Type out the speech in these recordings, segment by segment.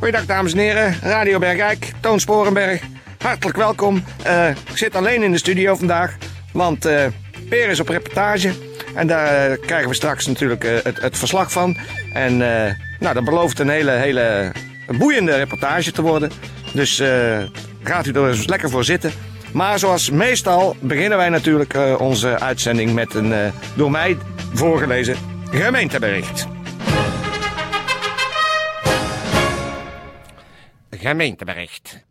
Goeiedag dames en heren, Radio Bergijk, Toon Sporenberg. Hartelijk welkom. Eh, ik zit alleen in de studio vandaag, want eh Peer is op reportage. En daar eh, krijgen we straks natuurlijk het, het verslag van. En nou, dat belooft een hele, hele boeiende reportage te worden. Dus gaat u er eens lekker voor zitten. Maar zoals meestal beginnen wij natuurlijk onze uitzending met een door mij voorgelezen gemeentebericht. Gemeentebericht.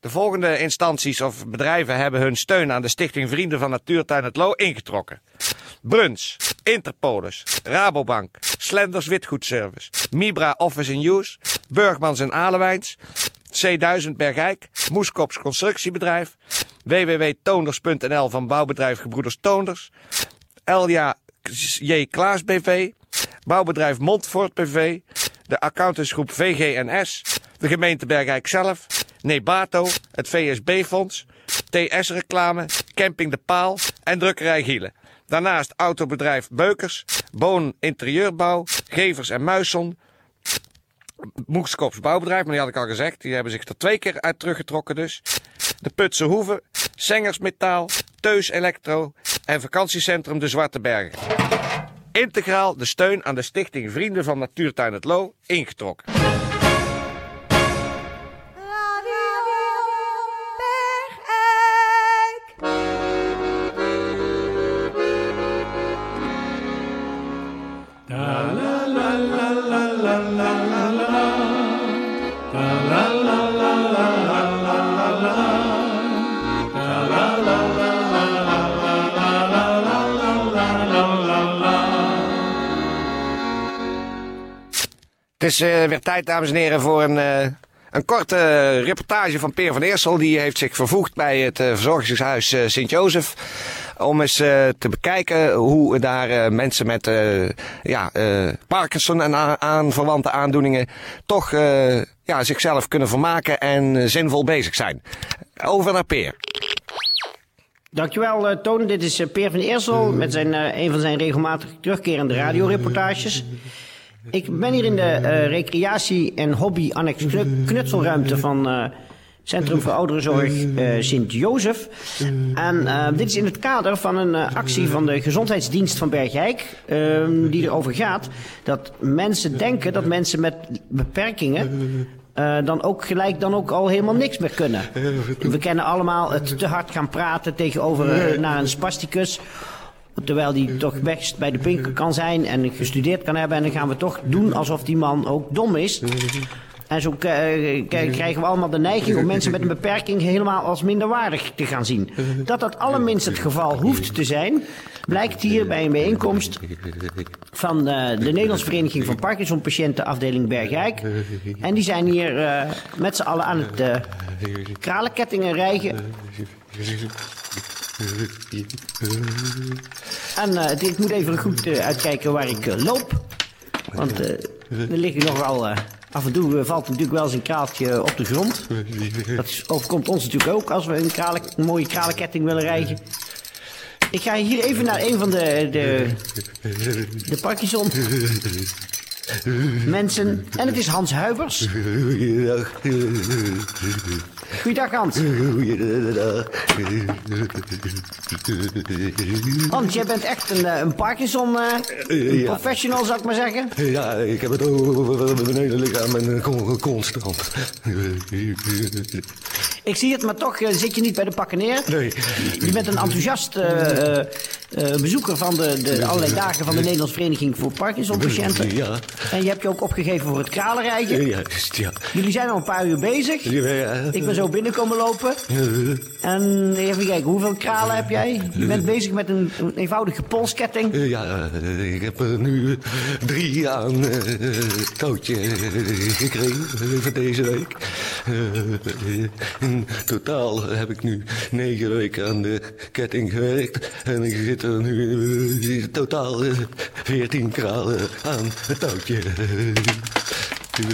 De volgende instanties of bedrijven hebben hun steun aan de Stichting Vrienden van Natuurtuin het Loo ingetrokken. Bruns, Interpolis, Rabobank, Slenders Witgoedservice, Mibra Office in Use, Burgmans en Alewijns, C1000 Bergijk, Moeskops Constructiebedrijf, www.toonders.nl van bouwbedrijf Gebroeders Toonders, Elja J. Klaas BV, bouwbedrijf Montfort BV, de accountantsgroep VGNS, de gemeente Bergijk zelf, Nebato, het VSB-fonds, TS Reclame, Camping De Paal en drukkerij Gielen. Daarnaast autobedrijf Beukers, Boon Interieurbouw, Gevers en Muisson, Moekskops bouwbedrijf, maar die had ik al gezegd. Die hebben zich er twee keer uit teruggetrokken dus. De Putse Hoeve, Sengers Metaal, Teus Elektro en vakantiecentrum De Zwarte Bergen. Integraal de steun aan de stichting Vrienden van Natuurtuin het Loo ingetrokken. Is eh, weer tijd, dames en heren, voor een, eh, een korte reportage van Peer van Eersel. Die heeft zich vervoegd bij het eh, verzorgingshuis Sint-Jozef. Om eens te bekijken hoe daar mensen met ja, Parkinson en aanverwante aandoeningen toch ja, zichzelf kunnen vermaken en zinvol bezig zijn. Over naar Peer. Dankjewel, eh Toon. Dit is Peer van Eersel met zijn, een van zijn regelmatig terugkerende radioreportages. Ik ben hier in de eh, recreatie- en hobby-annex knu- knutselruimte van eh, Centrum voor Ouderenzorg eh, Sint-Jozef. En dit is in het kader van een actie van de Gezondheidsdienst van Bergijk, ehm, die erover gaat dat mensen denken dat mensen met beperkingen dan ook gelijk dan ook al helemaal niks meer kunnen. We kennen allemaal het te hard gaan praten tegenover naar een spasticus. Terwijl die toch best bij de pinker kan zijn en gestudeerd kan hebben. En dan gaan we toch doen alsof die man ook dom is. En zo eh, krijgen we allemaal de neiging om mensen met een beperking helemaal als minderwaardig te gaan zien. Dat dat allerminst het geval hoeft te zijn, blijkt hier bij een bijeenkomst van eh, de Nederlandse Vereniging van Parkinson-patiënten afdeling Bergijk. En die zijn hier eh, met z'n allen aan het kralenkettingen rijgen. En eh, ik moet even goed eh, uitkijken waar ik eh, loop. Want er liggen nogal... af en toe valt natuurlijk wel eens een kraaltje op de grond. Dat overkomt ons natuurlijk ook als we een, kralen, een mooie kralenketting willen rijden. Ik ga hier even naar een van de, de, de Parkinson mensen. En het is Hans Huibers. Goeiedag Hans. Hans, jij bent echt een, eh, een Parkinson eh, professional, zou ik maar zeggen. Ja, ik heb het over mijn hele lichaam en kon- constant. Ik zie het, maar toch eh, zit je niet bij de pakken neer. Nee. Je bent een enthousiast eh, eh, bezoeker van de, de allerlei dagen van de Nederlandse Vereniging voor Parkinsonpatiënten. Ja. En je hebt je ook opgegeven voor het kralenrijden. Juist, ja. Jullie zijn al een paar uur bezig. Ik ben zo binnenkomen lopen. En even kijken, hoeveel kralen heb jij? Je bent bezig met een, een eenvoudige polsketting. Ja, ik heb er nu drie aan het touwtje gekregen voor deze week. In totaal heb ik nu negen weken aan de ketting gewerkt. En ik zit er nu in totaal veertien kralen aan het touwtje.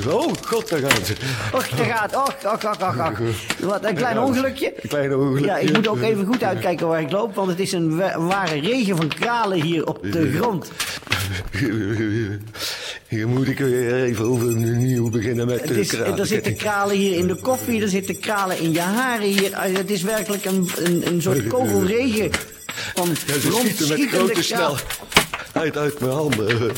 Oh, god, daar gaan ze. Och, daar gaat. Och, och, och, och, och. Wat een klein ongelukje. Een klein ongelukje. Ja, ik moet ook even goed uitkijken waar ik loop, want het is een wa- ware regen van kralen hier op de grond. Hier moet ik weer even overnieuw beginnen met de is, er zitten kralen hier in de koffie, er zitten kralen in je haren hier. Ah, Het is werkelijk een, een, een soort kogelregen van Ja, ze schieten met grote kralen. snelheid uit mijn handen.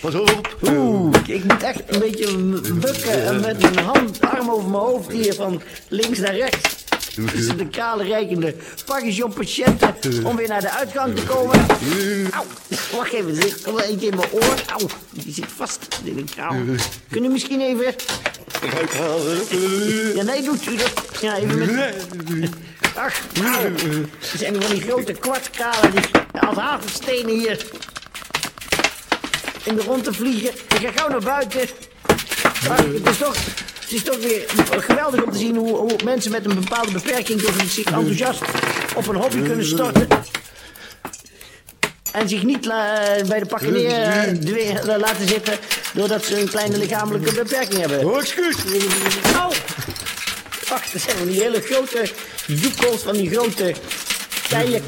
Pas op. Oeh, ik moet echt een beetje bukken en met mijn hand, arm over mijn hoofd hier van links naar rechts. Tussen de kale rijkende Parkinson-patiënten om weer naar de uitgang te komen. Auw, wacht even, er zit wel eentje in mijn oor. Auw, die zit vast in een kraal. Kun je misschien even... Ja, nee, doet u dat. Ja, even met... Ach, auw. Er zijn van die grote kwartkralen die als hagelstenen hier in de rond te vliegen. Ik ga gauw naar buiten. Ach, het, is toch, het is toch weer geweldig om te zien hoe, hoe mensen met een bepaalde beperking toch zich enthousiast op een hobby kunnen storten. En zich niet bij de pakken neer eh, dwe- laten zitten doordat ze een kleine lichamelijke beperking hebben. Oh, excuus. Au! Wacht, er zijn van die hele grote joekels, van die grote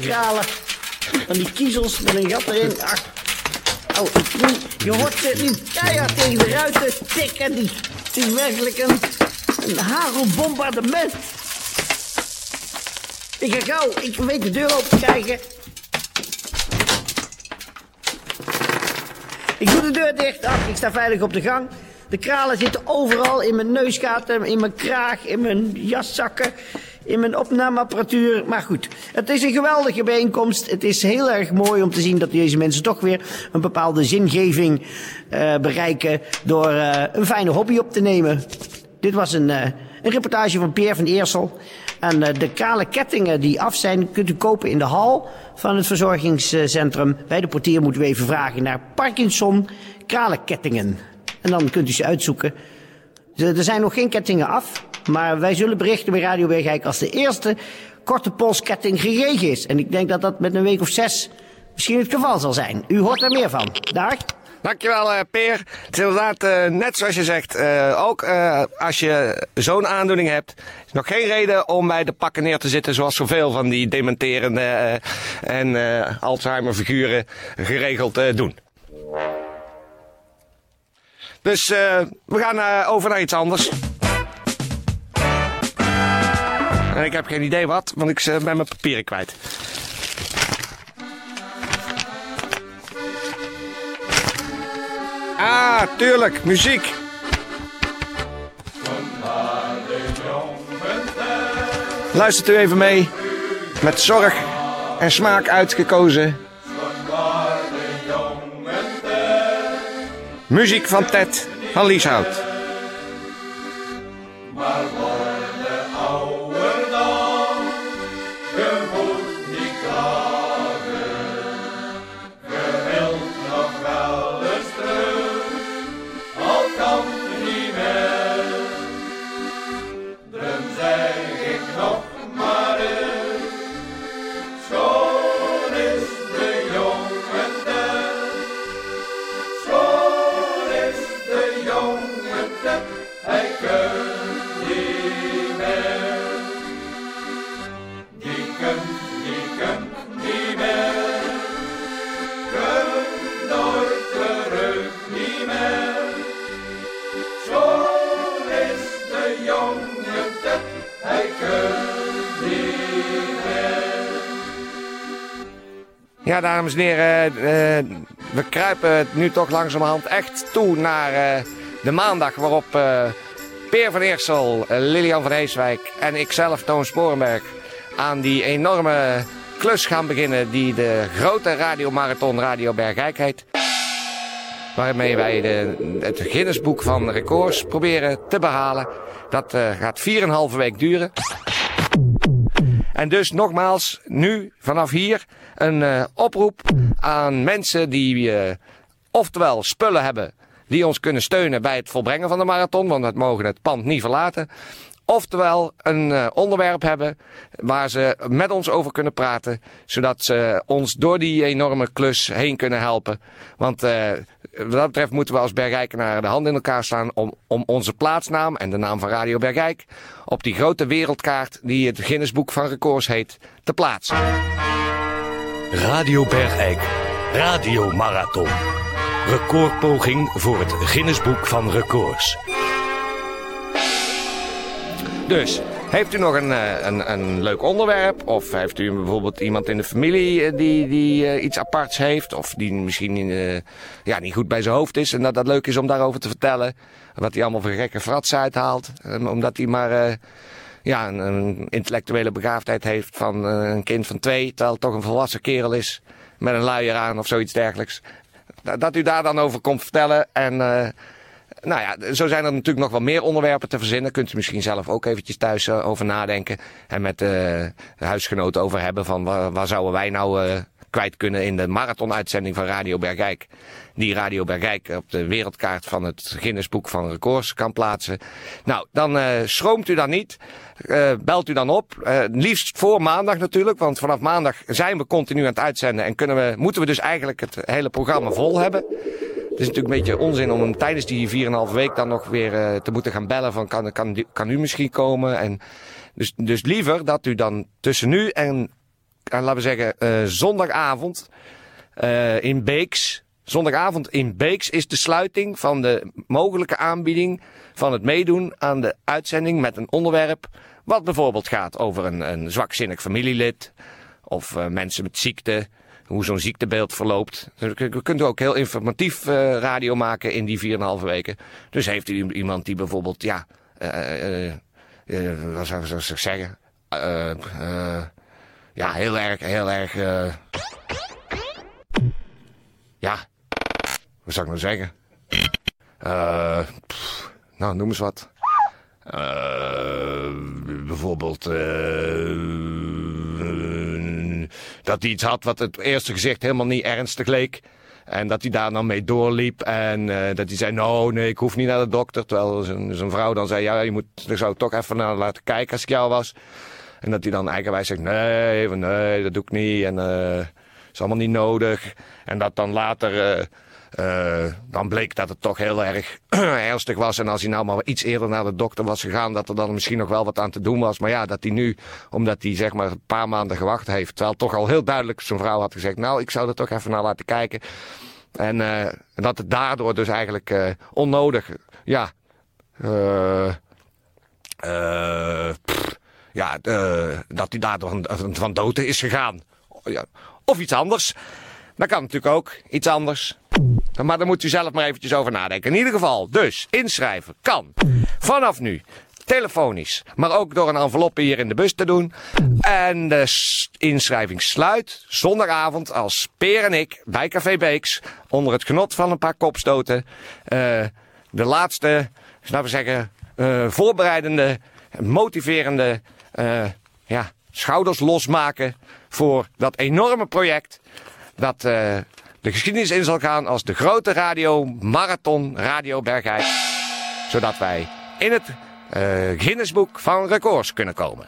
kralen. Van die kiezels met een gat erin. Ach. Voel- je hoort ze nu keihard tegen de ruiten tikken. Die, het is werkelijk een, een. Ik ga gauw, ik weet de deur open krijgen. Ik doe de deur dicht. Ach, ik sta veilig op de gang. De kralen zitten overal in mijn neusgaten, in mijn kraag, in mijn jaszakken, in mijn opnameapparatuur. Maar goed, het is een geweldige bijeenkomst. Het is heel erg mooi om te zien dat deze mensen toch weer een bepaalde zingeving eh, bereiken door eh, een fijne hobby op te nemen. Dit was een, eh, een reportage van Pierre van Eersel. En de kale kettingen die af zijn, kunt u kopen in de hal van het verzorgingscentrum. Bij de portier moeten we even vragen naar Parkinson kale kettingen. En dan kunt u ze uitzoeken. Er zijn nog geen kettingen af, maar wij zullen berichten bij Radio Bergijk als de eerste korte polsketting gekregen is. En ik denk dat dat met een week of zes misschien het geval zal zijn. U hoort er meer van. Dag. Dankjewel, eh Peer. Het is inderdaad eh, net zoals je zegt. eh, ook als je zo'n aandoening hebt, is nog geen reden om bij de pakken neer te zitten. Zoals zoveel van die dementerende en Alzheimer-figuren geregeld doen. Dus we gaan over naar iets anders. En ik heb geen idee wat, want ik eh, ben mijn papieren kwijt. Ah, tuurlijk, muziek. Luistert u even mee. Met zorg en smaak uitgekozen. Muziek van Ted van Lieshout. Dames en heren, eh, we kruipen nu toch langzamerhand echt toe naar eh, de maandag waarop eh, Peer van Eersel, eh, Lilian van Heeswijk en ikzelf, Toon Sporenberg, aan die enorme klus gaan beginnen die de grote radiomarathon Radio Bergijk heet. Waarmee wij de, het Guinnessboek van records proberen te behalen. Dat gaat 4,5 week duren. En dus nogmaals, nu vanaf hier een uh, oproep aan mensen die uh, oftewel spullen hebben die ons kunnen steunen bij het volbrengen van de marathon, want we mogen het pand niet verlaten. Oftewel een uh, onderwerp hebben waar ze met ons over kunnen praten, zodat ze ons door die enorme klus heen kunnen helpen. Want wat dat betreft moeten we als Bergijkenaar de hand in elkaar slaan om, om onze plaatsnaam en de naam van Radio Bergijk op die grote wereldkaart die het Guinnessboek van records heet, te plaatsen. Radio Bergijk, Radio Marathon. Recordpoging voor het Guinnessboek van records. Dus, heeft u nog een, een, een leuk onderwerp? Of heeft u bijvoorbeeld iemand in de familie die, die uh, iets aparts heeft? Of die misschien ja, niet goed bij zijn hoofd is en dat dat leuk is om daarover te vertellen? Wat hij allemaal voor gekke frats uithaalt. Um, omdat hij maar ja, een, intellectuele begaafdheid heeft van een kind van twee, terwijl het toch een volwassen kerel is. Met een luier aan of zoiets dergelijks. Dat u daar dan over komt vertellen en... Nou ja, zo zijn er natuurlijk nog wel meer onderwerpen te verzinnen. Kunt u misschien zelf ook eventjes thuis uh, over nadenken. En met de huisgenoten over hebben van waar, waar zouden wij nou kwijt kunnen in de marathonuitzending van Radio Bergijk. Die Radio Bergijk op de wereldkaart van het Guinnessboek van records kan plaatsen. Nou, dan schroomt u dan niet. belt u dan op. liefst voor maandag natuurlijk. Want vanaf maandag zijn we continu aan het uitzenden. En kunnen we, moeten we dus eigenlijk het hele programma vol hebben. Het is natuurlijk een beetje onzin om hem tijdens die 4,5 week dan nog weer uh, te moeten gaan bellen van kan, kan, kan u misschien komen. En dus, dus liever dat u dan tussen nu en laten we zeggen, uh, zondagavond uh, in Beeks. Zondagavond in Beeks is de sluiting van de mogelijke aanbieding van het meedoen aan de uitzending met een onderwerp. Wat bijvoorbeeld gaat over een, een zwakzinnig familielid of mensen met ziekte hoe zo'n ziektebeeld verloopt. We kunnen ook heel informatief radio maken in die 4,5 weken. Dus heeft u iemand die bijvoorbeeld, ja, uh, wat zou ik zeggen? Ja, heel erg, heel erg, ja, wat zou ik nou zeggen? Pff, nou, noem eens wat. bijvoorbeeld dat hij iets had wat het eerste gezicht helemaal niet ernstig leek. En dat hij daar dan mee doorliep. En dat hij zei, nou nee, ik hoef niet naar de dokter. Terwijl zijn, vrouw dan zei, ja, je moet, er zou toch even naar laten kijken als ik jou was. En dat hij dan eigenwijs zegt, nee, nee, dat doe ik niet. En uh, is allemaal niet nodig. En dat dan later... Uh, dan bleek dat het toch heel erg ernstig was. En als hij nou maar iets eerder naar de dokter was gegaan, dat er dan misschien nog wel wat aan te doen was. Maar ja, dat hij nu, omdat hij zeg maar een paar maanden gewacht heeft, terwijl toch al heel duidelijk zijn vrouw had gezegd, nou, ik zou er toch even naar laten kijken. En uh, dat het daardoor dus eigenlijk uh, onnodig, ja, pff, ja, dat hij daardoor van dood is gegaan. Of iets anders. Dat kan natuurlijk ook, iets anders. Maar daar moet u zelf maar eventjes over nadenken. In ieder geval, dus inschrijven kan vanaf nu telefonisch, maar ook door een envelop hier in de bus te doen. En de inschrijving sluit zondagavond als Peer en ik bij Café Beeks onder het genot van een paar kopstoten uh, de laatste, laten we zeggen, uh, voorbereidende, motiverende uh, ja, schouders losmaken voor dat enorme project dat de geschiedenis in zal gaan als de grote radio marathon Radio Bergijk. Zodat wij in het uh, Guinnessboek van records kunnen komen.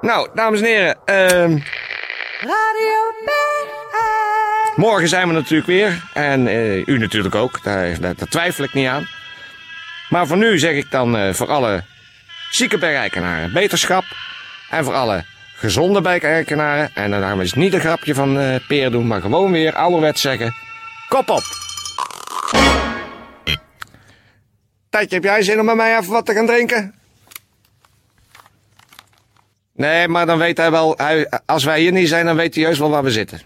Nou, dames en heren. Uh, Radio. Morgen zijn we natuurlijk weer. En uh, u natuurlijk ook. Daar, daar, twijfel ik niet aan. Maar voor nu zeg ik dan uh, voor alle zieke bergrijkenaren beterschap. En voor alle gezonde bergrijkenaren. En dan is niet een grapje van uh, Peer doen, maar gewoon weer ouderwets zeggen. Kop op! Tijdje, heb jij zin om met mij even wat te gaan drinken? Nee, maar dan weet hij wel, hij, als wij hier niet zijn, dan weet hij juist wel waar we zitten.